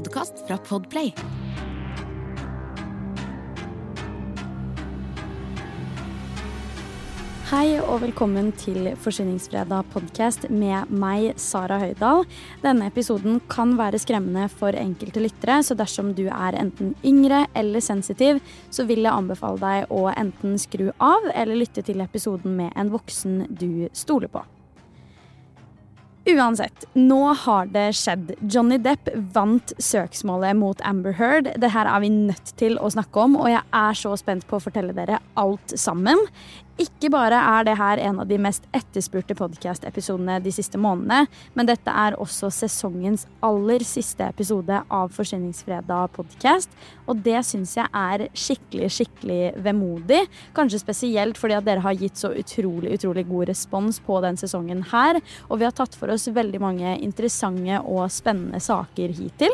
podkast fra Podplay. Hei og velkommen til Forsyningsfredag podkast med meg, Sara Høydahl. Denne episoden kan være skremmende for enkelte lyttere, så dersom du er enten yngre eller sensitiv, så vil jeg anbefale deg å enten skru av eller lytte til episoden med en voksen du stoler på. Uansett, nå har det skjedd. Johnny Depp vant søksmålet mot Amber Heard. Det her er vi nødt til å snakke om, og jeg er så spent på å fortelle dere alt sammen. Ikke bare er det her en av de mest etterspurte podkast-episodene de siste månedene, men dette er også sesongens aller siste episode av Forsyningsfredag podcast. Og det syns jeg er skikkelig, skikkelig vemodig. Kanskje spesielt fordi at dere har gitt så utrolig, utrolig god respons på den sesongen her. Og vi har tatt for oss veldig mange interessante og spennende saker hittil.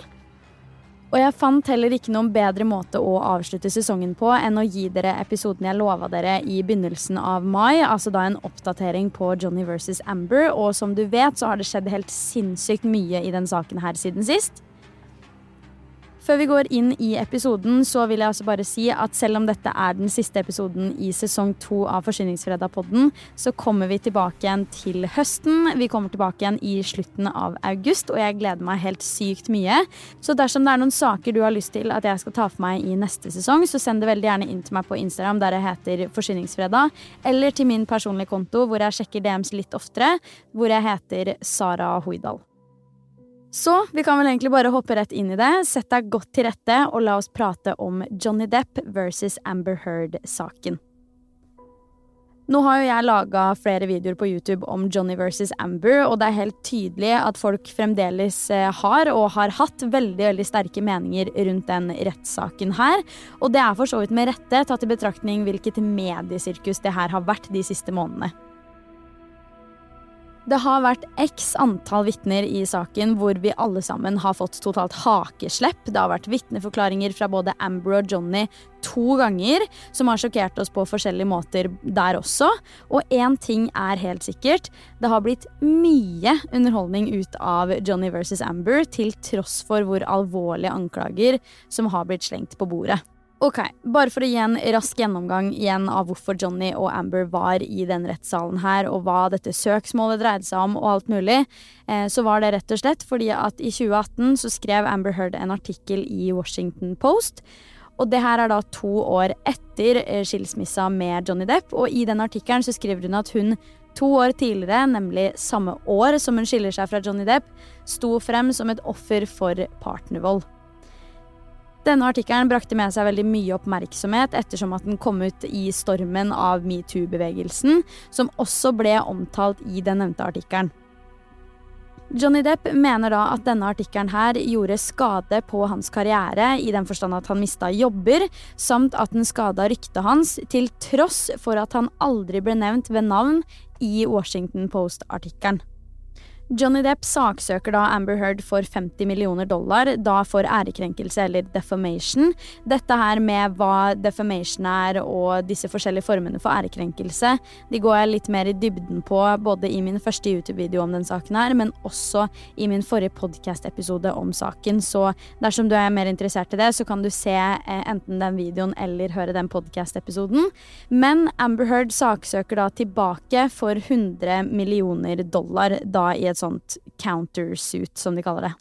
Og jeg fant heller ikke noen bedre måte å avslutte sesongen på enn å gi dere episoden jeg lova dere i begynnelsen av mai, altså da en oppdatering på Johnny versus Amber. Og som du vet, så har det skjedd helt sinnssykt mye i den saken her siden sist. Før vi går inn i episoden, så vil jeg også bare si at selv om dette er den siste episoden i sesong to av Forsyningsfredag-podden, så kommer vi tilbake igjen til høsten. Vi kommer tilbake igjen i slutten av august, og jeg gleder meg helt sykt mye. Så dersom det er noen saker du har lyst til at jeg skal ta for meg i neste sesong, så send det veldig gjerne inn til meg på Instagram der jeg heter Forsyningsfredag, eller til min personlige konto hvor jeg sjekker DMs litt oftere, hvor jeg heter Sara Hoidal. Så vi kan vel egentlig bare hoppe rett inn i det. Sett deg godt til rette, og la oss prate om Johnny Depp versus Amber Heard-saken. Nå har jo jeg laga flere videoer på YouTube om Johnny versus Amber, og det er helt tydelig at folk fremdeles eh, har og har hatt veldig veldig sterke meninger rundt den rettssaken her. Og det er for så vidt med rette, tatt i betraktning hvilket mediesirkus det her har vært de siste månedene. Det har vært x antall vitner i saken hvor vi alle sammen har fått totalt hakeslepp. Det har vært vitneforklaringer fra både Amber og Johnny to ganger, som har sjokkert oss på forskjellige måter der også. Og én ting er helt sikkert. Det har blitt mye underholdning ut av Johnny versus Amber, til tross for hvor alvorlige anklager som har blitt slengt på bordet. Ok, Bare for å gi en rask gjennomgang igjen av hvorfor Johnny og Amber var i den rettssalen her, og hva dette søksmålet dreide seg om, og alt mulig, eh, så var det rett og slett fordi at i 2018 så skrev Amber Heard en artikkel i Washington Post. Og det her er da to år etter eh, skilsmissa med Johnny Depp, og i den artikkelen så skriver hun at hun to år tidligere, nemlig samme år som hun skiller seg fra Johnny Depp, sto frem som et offer for partnervold. Denne artikkelen brakte med seg veldig mye oppmerksomhet ettersom at den kom ut i stormen av metoo-bevegelsen, som også ble omtalt i den nevnte artikkelen. Johnny Depp mener da at denne artikkelen her gjorde skade på hans karriere, i den forstand at han mista jobber, samt at den skada ryktet hans, til tross for at han aldri ble nevnt ved navn i Washington Post-artikkelen. Johnny Depp saksøker da Amber Heard for 50 millioner dollar, da for ærekrenkelse eller defamation. Dette her med hva defamation er og disse forskjellige formene for ærekrenkelse, de går jeg litt mer i dybden på både i min første YouTube-video om den saken her, men også i min forrige podcast-episode om saken. Så dersom du er mer interessert i det, så kan du se eh, enten den videoen eller høre den podcast-episoden. Men Amber Heard saksøker da tilbake for 100 millioner dollar da i et et sånt countersuit, som de kaller det.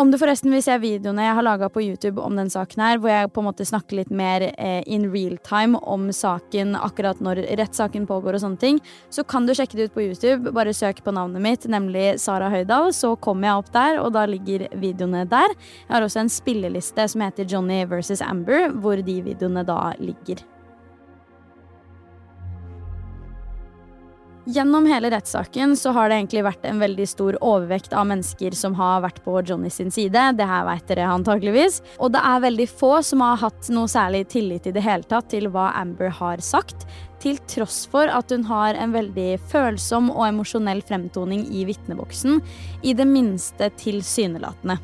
Om du forresten vil se videoene jeg har laga på YouTube om den saken her, hvor jeg på en måte snakker litt mer eh, in real time om saken akkurat når rettssaken pågår og sånne ting, så kan du sjekke det ut på YouTube. Bare søk på navnet mitt, nemlig Sara Høydahl, så kommer jeg opp der, og da ligger videoene der. Jeg har også en spilleliste som heter Johnny versus Amber, hvor de videoene da ligger. Gjennom hele rettssaken så har det egentlig vært en veldig stor overvekt av mennesker som har vært på Johnny sin side. Det her vet dere antakeligvis. Og det er veldig få som har hatt noe særlig tillit i det hele tatt til hva Amber har sagt. Til tross for at hun har en veldig følsom og emosjonell fremtoning i vitneboksen. I det minste tilsynelatende.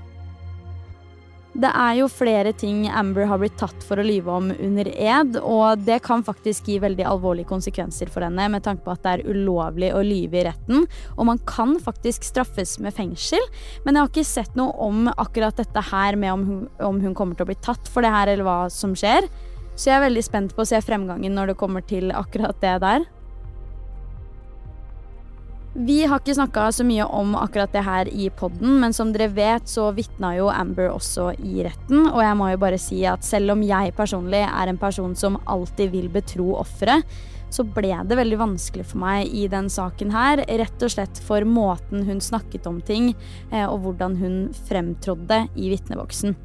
Det er jo flere ting Amber har blitt tatt for å lyve om under ed, og det kan faktisk gi veldig alvorlige konsekvenser for henne med tanke på at det er ulovlig å lyve i retten, og man kan faktisk straffes med fengsel. Men jeg har ikke sett noe om akkurat dette her med om hun, om hun kommer til å bli tatt for det her, eller hva som skjer. Så jeg er veldig spent på å se fremgangen når det kommer til akkurat det der. Vi har ikke snakka så mye om akkurat det her i poden, men som dere vet, så vitna jo Amber også i retten. Og jeg må jo bare si at selv om jeg personlig er en person som alltid vil betro offeret, så ble det veldig vanskelig for meg i den saken her. Rett og slett for måten hun snakket om ting, eh, og hvordan hun fremtrådde i vitneboksen.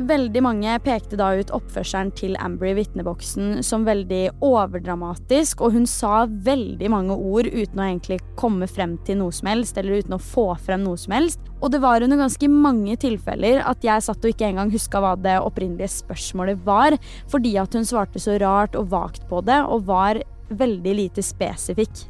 Veldig mange pekte da ut oppførselen til Amber i vitneboksen som veldig overdramatisk, og hun sa veldig mange ord uten å egentlig komme frem til noe som helst, eller uten å få frem noe som helst. Og det var under ganske mange tilfeller at jeg satt og ikke engang huska hva det opprinnelige spørsmålet var, fordi at hun svarte så rart og vagt på det, og var veldig lite spesifikk.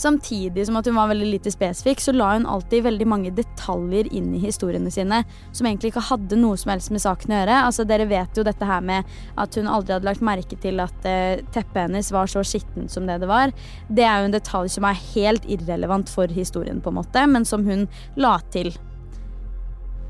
Samtidig som at hun var veldig lite spesifikk, så la hun alltid veldig mange detaljer inn i historiene sine som egentlig ikke hadde noe som helst med saken å gjøre. Altså, Dere vet jo dette her med at hun aldri hadde lagt merke til at uh, teppet hennes var så skittent som det det var. Det er jo en detalj som er helt irrelevant for historien, på en måte, men som hun la til.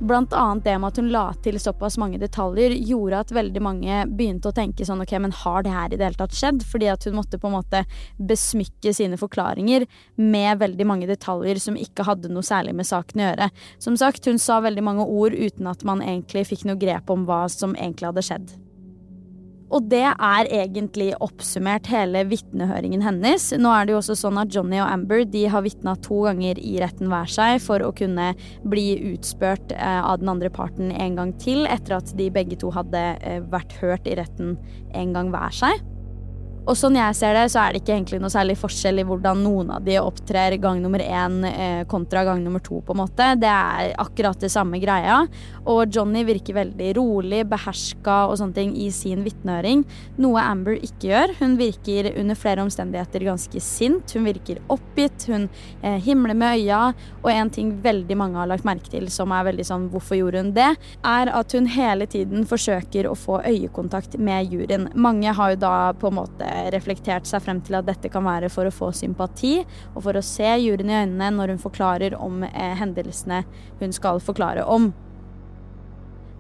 Annet det med at hun la til såpass mange detaljer, gjorde at veldig mange begynte å tenke sånn ok, men har det her i det hele tatt skjedd? Fordi at hun måtte på en måte besmykke sine forklaringer med veldig mange detaljer som ikke hadde noe særlig med saken å gjøre. Som sagt, hun sa veldig mange ord uten at man egentlig fikk noe grep om hva som egentlig hadde skjedd. Og det er egentlig oppsummert hele vitnehøringen hennes. Nå er det jo også sånn at Johnny og Amber de har vitna to ganger i retten hver seg for å kunne bli utspurt eh, av den andre parten en gang til, etter at de begge to hadde eh, vært hørt i retten en gang hver seg. Og sånn jeg ser det, så er det ikke egentlig noe særlig forskjell i hvordan noen av de opptrer gang nummer én eh, kontra gang nummer to, på en måte. Det er akkurat det samme greia. Og Johnny virker veldig rolig, beherska og sånne ting i sin vitnehøring. Noe Amber ikke gjør. Hun virker under flere omstendigheter ganske sint. Hun virker oppgitt, hun eh, himler med øya. Og en ting veldig mange har lagt merke til som er veldig sånn hvorfor gjorde hun det, er at hun hele tiden forsøker å få øyekontakt med juryen. Mange har jo da på en måte reflektert seg frem til at dette kan være for å få sympati, og for å se juryen i øynene når hun forklarer om eh, hendelsene hun skal forklare om.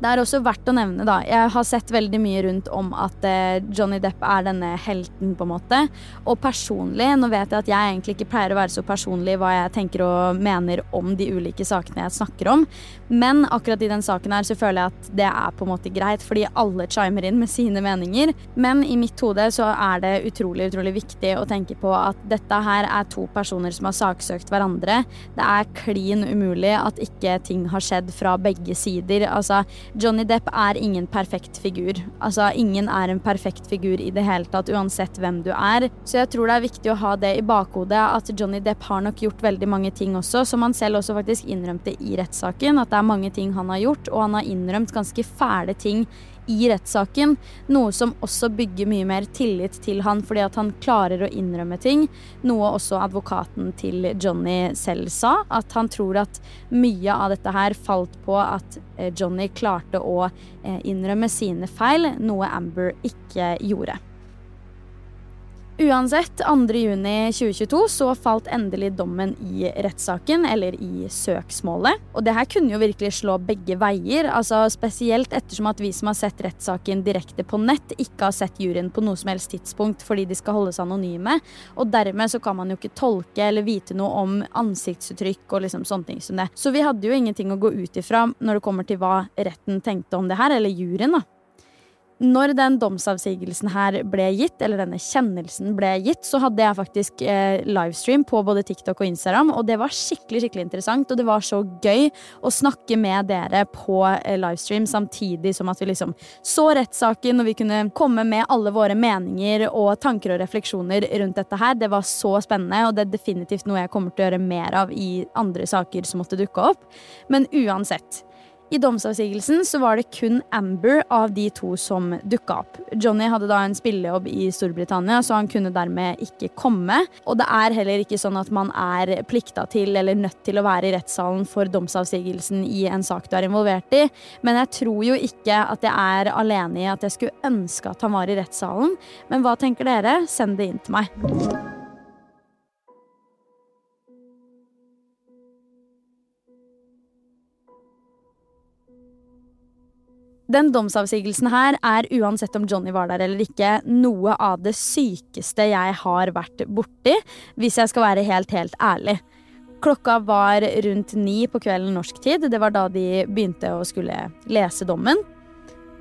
Det er også verdt å nevne, da. Jeg har sett veldig mye rundt om at eh, Johnny Depp er denne helten, på en måte. Og personlig, nå vet jeg at jeg egentlig ikke pleier å være så personlig hva jeg tenker og mener om de ulike sakene jeg snakker om, men akkurat i den saken her så føler jeg at det er på en måte greit, fordi alle chimer inn med sine meninger. Men i mitt hode så er det utrolig, utrolig viktig å tenke på at dette her er to personer som har saksøkt hverandre. Det er klin umulig at ikke ting har skjedd fra begge sider. Altså Johnny Depp er ingen perfekt figur. Altså, ingen er en perfekt figur i det hele tatt, uansett hvem du er. Så jeg tror det er viktig å ha det i bakhodet at Johnny Depp har nok gjort veldig mange ting også, som han selv også faktisk innrømte i rettssaken. At det er mange ting han har gjort, og han har innrømt ganske fæle ting i rettssaken. Noe som også bygger mye mer tillit til han fordi at han klarer å innrømme ting. Noe også advokaten til Johnny selv sa. At han tror at mye av dette her falt på at eh, Johnny klarte å eh, innrømme sine feil, noe Amber ikke gjorde. Uansett, 2.6.2022 så falt endelig dommen i rettssaken, eller i søksmålet. Og det her kunne jo virkelig slå begge veier, altså spesielt ettersom at vi som har sett rettssaken direkte på nett, ikke har sett juryen på noe som helst tidspunkt fordi de skal holdes anonyme. Og dermed så kan man jo ikke tolke eller vite noe om ansiktsuttrykk og liksom sånne ting som det. Så vi hadde jo ingenting å gå ut ifra når det kommer til hva retten tenkte om det her, eller juryen, da. Når den domsavsigelsen her ble gitt, eller denne kjennelsen ble gitt, så hadde jeg faktisk eh, livestream på både TikTok og Instagram, og det var skikkelig skikkelig interessant. Og det var så gøy å snakke med dere på eh, livestream samtidig som at vi liksom så rettssaken, og vi kunne komme med alle våre meninger og tanker og refleksjoner rundt dette her. Det var så spennende, og det er definitivt noe jeg kommer til å gjøre mer av i andre saker som måtte dukke opp. Men uansett. I domsavsigelsen så var det kun Amber av de to som dukka opp. Johnny hadde da en spillejobb i Storbritannia, så han kunne dermed ikke komme. Og det er heller ikke sånn at man er plikta til eller nødt til å være i rettssalen for domsavsigelsen i en sak du er involvert i, men jeg tror jo ikke at jeg er alene i at jeg skulle ønske at han var i rettssalen. Men hva tenker dere? Send det inn til meg. Den domsavsigelsen her er, uansett om Johnny var der eller ikke, noe av det sykeste jeg har vært borti, hvis jeg skal være helt, helt ærlig. Klokka var rundt ni på kvelden norsk tid. Det var da de begynte å skulle lese dommen.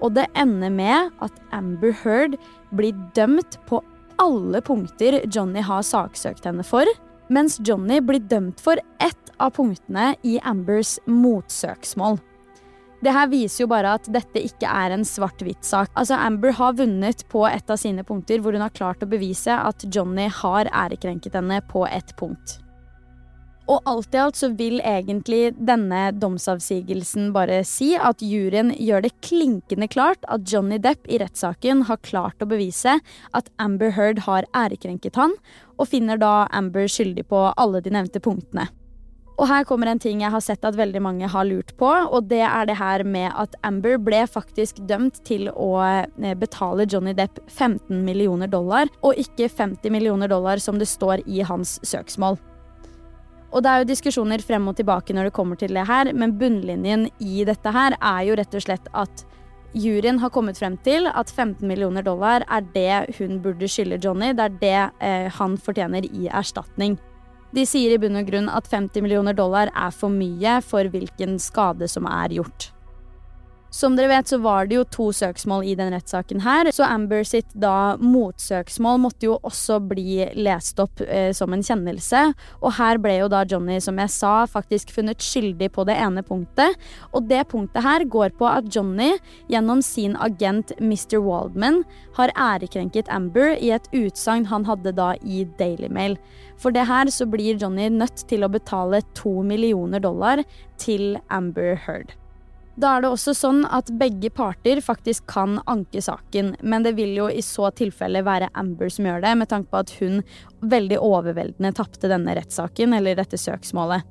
Og det ender med at Amber Heard blir dømt på alle punkter Johnny har saksøkt henne for, mens Johnny blir dømt for ett av punktene i Ambers motsøksmål. Det her viser jo bare at dette ikke er en svart-hvitt-sak. Altså, Amber har vunnet på et av sine punkter hvor hun har klart å bevise at Johnny har ærekrenket henne på ett punkt. Og alt i alt så vil egentlig denne domsavsigelsen bare si at juryen gjør det klinkende klart at Johnny Depp i rettssaken har klart å bevise at Amber Heard har ærekrenket han, og finner da Amber skyldig på alle de nevnte punktene. Og her kommer en ting jeg har sett at veldig mange har lurt på, og det er det her med at Amber ble faktisk dømt til å eh, betale Johnny Depp 15 millioner dollar, og ikke 50 millioner dollar som det står i hans søksmål. Og det er jo diskusjoner frem og tilbake når det kommer til det her, men bunnlinjen i dette her er jo rett og slett at juryen har kommet frem til at 15 millioner dollar er det hun burde skylde Johnny. Det er det eh, han fortjener i erstatning. De sier i bunn og grunn at 50 millioner dollar er for mye for hvilken skade som er gjort. Som dere vet, så var det jo to søksmål i den rettssaken her, så Amber sitt da motsøksmål måtte jo også bli lest opp eh, som en kjennelse. Og her ble jo da Johnny, som jeg sa, faktisk funnet skyldig på det ene punktet. Og det punktet her går på at Johnny gjennom sin agent Mr. Waldman har ærekrenket Amber i et utsagn han hadde da i Daily Mail. For det her så blir Johnny nødt til å betale to millioner dollar til Amber Heard. Da er det også sånn at begge parter faktisk kan anke saken, men det vil jo i så tilfelle være Amber som gjør det, med tanke på at hun veldig overveldende tapte denne rettssaken, eller dette søksmålet.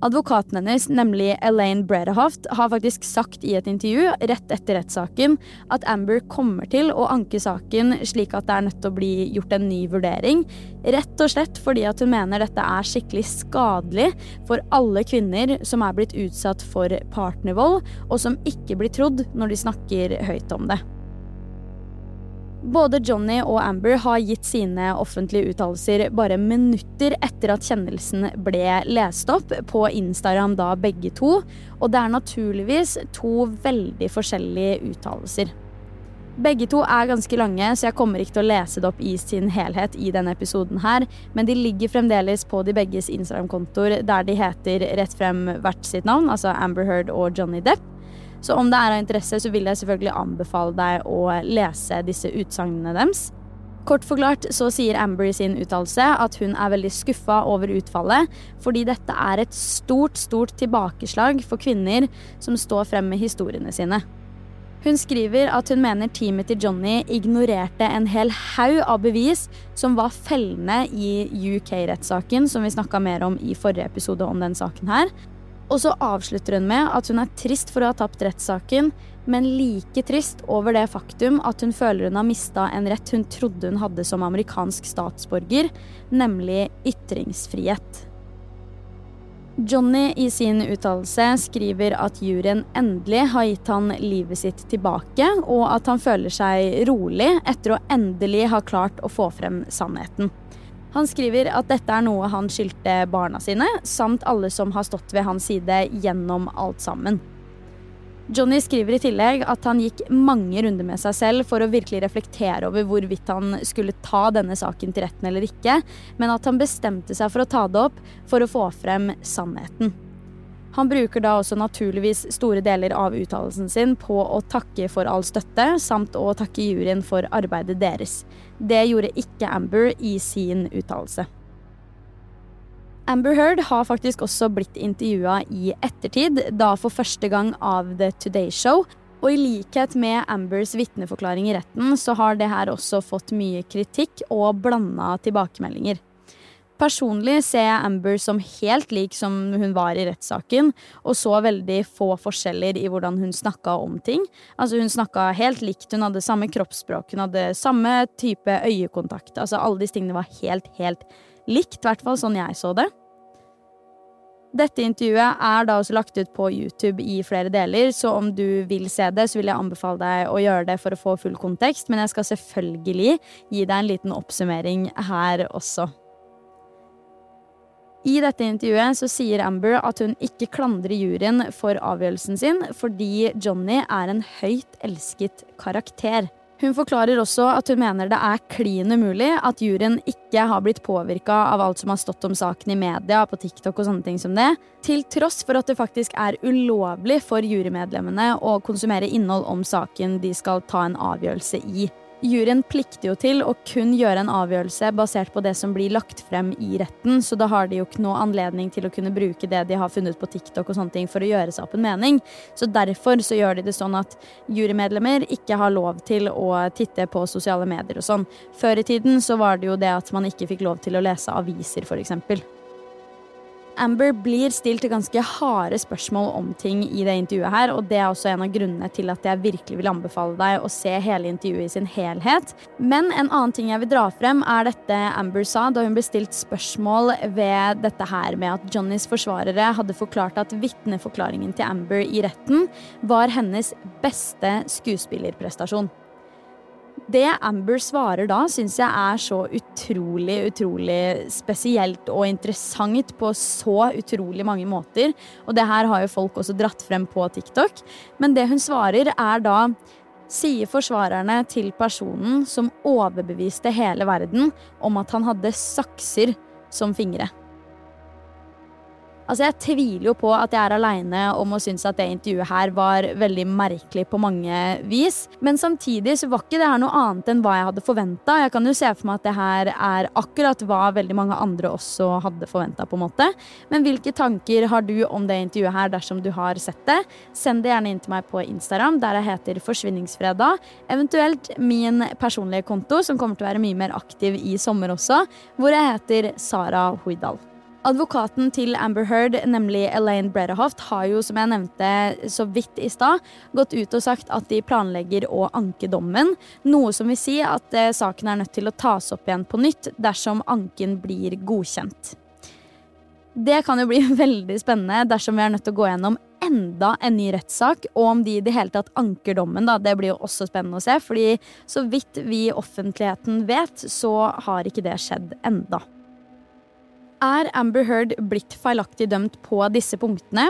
Advokaten hennes, nemlig Elaine Bredehoft, har faktisk sagt i et intervju rett etter rettssaken at Amber kommer til å anke saken slik at det er nødt til å bli gjort en ny vurdering. Rett og slett fordi at hun mener dette er skikkelig skadelig for alle kvinner som er blitt utsatt for partnervold, og som ikke blir trodd når de snakker høyt om det. Både Johnny og Amber har gitt sine offentlige uttalelser bare minutter etter at kjennelsen ble lest opp på Instagram da begge to, og det er naturligvis to veldig forskjellige uttalelser. Begge to er ganske lange, så jeg kommer ikke til å lese det opp i sin helhet i denne episoden her, men de ligger fremdeles på de begges Instagram-kontoer der de heter rett frem hvert sitt navn, altså Amber Heard og Johnny Depp. Så om det er av interesse, så vil jeg selvfølgelig anbefale deg å lese disse utsagnene deres. Kort forklart så sier Amber i sin uttalelse at hun er veldig skuffa over utfallet, fordi dette er et stort, stort tilbakeslag for kvinner som står frem med historiene sine. Hun skriver at hun mener teamet til Johnny ignorerte en hel haug av bevis som var fellende i UK-rettssaken, som vi snakka mer om i forrige episode om den saken her. Og så avslutter hun med at hun er trist for å ha tapt rettssaken, men like trist over det faktum at hun føler hun har mista en rett hun trodde hun hadde som amerikansk statsborger, nemlig ytringsfrihet. Johnny i sin uttalelse skriver at juryen endelig har gitt han livet sitt tilbake, og at han føler seg rolig etter å endelig ha klart å få frem sannheten. Han skriver at dette er noe han skyldte barna sine, samt alle som har stått ved hans side gjennom alt sammen. Johnny skriver i tillegg at han gikk mange runder med seg selv for å virkelig reflektere over hvorvidt han skulle ta denne saken til retten eller ikke, men at han bestemte seg for å ta det opp for å få frem sannheten. Han bruker da også naturligvis store deler av uttalelsen sin på å takke for all støtte, samt å takke juryen for arbeidet deres. Det gjorde ikke Amber i sin uttalelse. Amber Heard har faktisk også blitt intervjua i ettertid, da for første gang av The Today Show. Og i likhet med Ambers vitneforklaring i retten, så har det her også fått mye kritikk og blanda tilbakemeldinger. Personlig ser jeg Amber som helt lik som hun var i rettssaken, og så veldig få forskjeller i hvordan hun snakka om ting. Altså Hun snakka helt likt, hun hadde samme kroppsspråk, hun hadde samme type øyekontakt. Altså Alle disse tingene var helt, helt likt, i hvert fall sånn jeg så det. Dette intervjuet er da også lagt ut på YouTube i flere deler, så om du vil se det, så vil jeg anbefale deg å gjøre det for å få full kontekst, men jeg skal selvfølgelig gi deg en liten oppsummering her også. I dette intervjuet så sier Amber at hun ikke klandrer juryen for avgjørelsen sin, fordi Johnny er en høyt elsket karakter. Hun forklarer også at hun mener det er klin umulig at juryen ikke har blitt påvirka av alt som har stått om saken i media, på TikTok og sånne ting som det, til tross for at det faktisk er ulovlig for jurymedlemmene å konsumere innhold om saken de skal ta en avgjørelse i. Juryen plikter jo til å kun gjøre en avgjørelse basert på det som blir lagt frem i retten, så da har de jo ikke noe anledning til å kunne bruke det de har funnet på TikTok og sånne ting for å gjøre seg opp en mening. Så derfor så gjør de det sånn at jurymedlemmer ikke har lov til å titte på sosiale medier og sånn. Før i tiden så var det jo det at man ikke fikk lov til å lese aviser, eksempel. Amber blir stilt ganske harde spørsmål om ting i det intervjuet her, og det er også en av grunnene til at jeg virkelig vil anbefale deg å se hele intervjuet i sin helhet. Men en annen ting jeg vil dra frem, er dette Amber sa da hun ble stilt spørsmål ved dette her med at Johnnys forsvarere hadde forklart at vitneforklaringen til Amber i retten var hennes beste skuespillerprestasjon. Det Amber svarer da, syns jeg er så utrolig, utrolig spesielt og interessant på så utrolig mange måter. Og det her har jo folk også dratt frem på TikTok. Men det hun svarer, er da Sier forsvarerne til personen som overbeviste hele verden om at han hadde sakser som fingre. Altså, Jeg tviler jo på at jeg er aleine om å synes at det intervjuet her var veldig merkelig på mange vis. Men samtidig så var ikke det her noe annet enn hva jeg hadde forventa. Jeg kan jo se for meg at det her er akkurat hva veldig mange andre også hadde forventa. Men hvilke tanker har du om det intervjuet her dersom du har sett det? Send det gjerne inn til meg på Instagram, der jeg heter Forsvinningsfredag. Eventuelt min personlige konto, som kommer til å være mye mer aktiv i sommer også, hvor jeg heter Sara Hoidal. Advokaten til Amber Heard, nemlig Elaine Bredehoft, har jo, som jeg nevnte så vidt i stad, gått ut og sagt at de planlegger å anke dommen. Noe som vil si at eh, saken er nødt til å tas opp igjen på nytt dersom anken blir godkjent. Det kan jo bli veldig spennende dersom vi er nødt til å gå gjennom enda en ny rettssak, og om de i det hele tatt anker dommen. Da. Det blir jo også spennende å se, fordi så vidt vi i offentligheten vet, så har ikke det skjedd enda. Er Amber Heard blitt feilaktig dømt på disse punktene?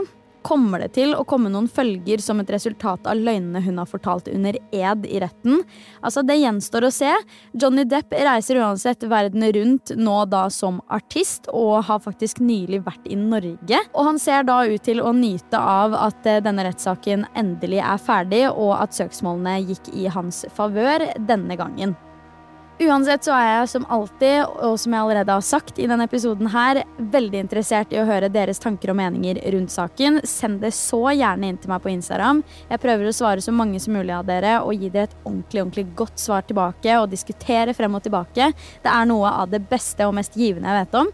Kommer det til å komme noen følger som et resultat av løgnene hun har fortalt under ed i retten? Altså, Det gjenstår å se. Johnny Depp reiser uansett verden rundt nå da som artist, og har faktisk nylig vært i Norge. Og han ser da ut til å nyte av at eh, denne rettssaken endelig er ferdig, og at søksmålene gikk i hans favør denne gangen. Uansett så er jeg som alltid, og som jeg allerede har sagt i denne episoden her, veldig interessert i å høre deres tanker og meninger rundt saken. Send det så gjerne inn til meg på Instagram. Jeg prøver å svare så mange som mulig av dere og gi dere et ordentlig, ordentlig godt svar tilbake og diskutere frem og tilbake. Det er noe av det beste og mest givende jeg vet om.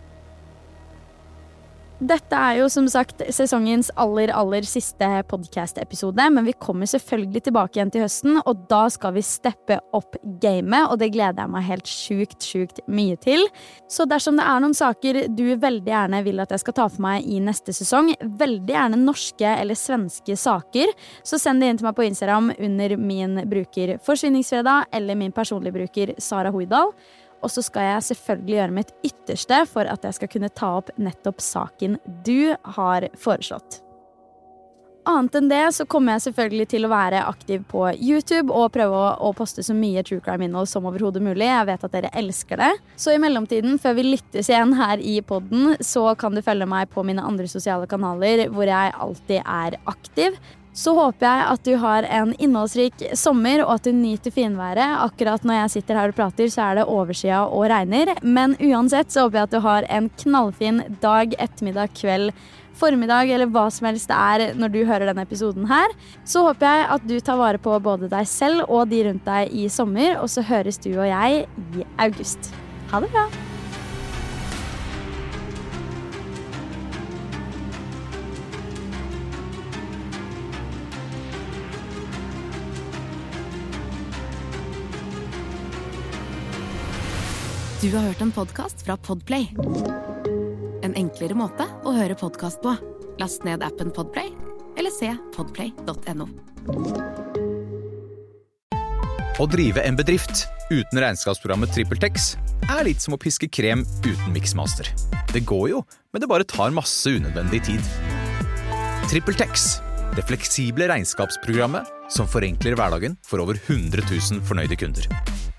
Dette er jo som sagt sesongens aller aller siste podkast-episode, men vi kommer selvfølgelig tilbake igjen til høsten, og da skal vi steppe opp gamet, og det gleder jeg meg helt sjukt, sjukt mye til. Så dersom det er noen saker du veldig gjerne vil at jeg skal ta for meg i neste sesong, veldig gjerne norske eller svenske saker, så send det inn til meg på Instagram under min bruker Forsvinningsfredag eller min personlige bruker Sara Hoidal. Og så skal jeg selvfølgelig gjøre mitt ytterste for at jeg skal kunne ta opp nettopp saken du har foreslått. Annet enn det så kommer jeg selvfølgelig til å være aktiv på YouTube og prøve å, å poste så mye true crime-innhold som overhodet mulig. Jeg vet at dere elsker det. Så i mellomtiden, før vi lyttes igjen her i poden, så kan du følge meg på mine andre sosiale kanaler hvor jeg alltid er aktiv. Så håper jeg at du har en innholdsrik sommer, og at du nyter finværet. Akkurat når jeg sitter her og prater, så er det oversida og regner. Men uansett så håper jeg at du har en knallfin dag, ettermiddag, kveld, formiddag eller hva som helst det er når du hører denne episoden her. Så håper jeg at du tar vare på både deg selv og de rundt deg i sommer, og så høres du og jeg i august. Ha det bra. Du har hørt en podkast fra Podplay. En enklere måte å høre podkast på. Last ned appen Podplay eller se podplay.no. Å drive en bedrift uten regnskapsprogrammet TrippelTex er litt som å piske krem uten miksmaster. Det går jo, men det bare tar masse unødvendig tid. TrippelTex, det fleksible regnskapsprogrammet som forenkler hverdagen for over 100 000 fornøyde kunder.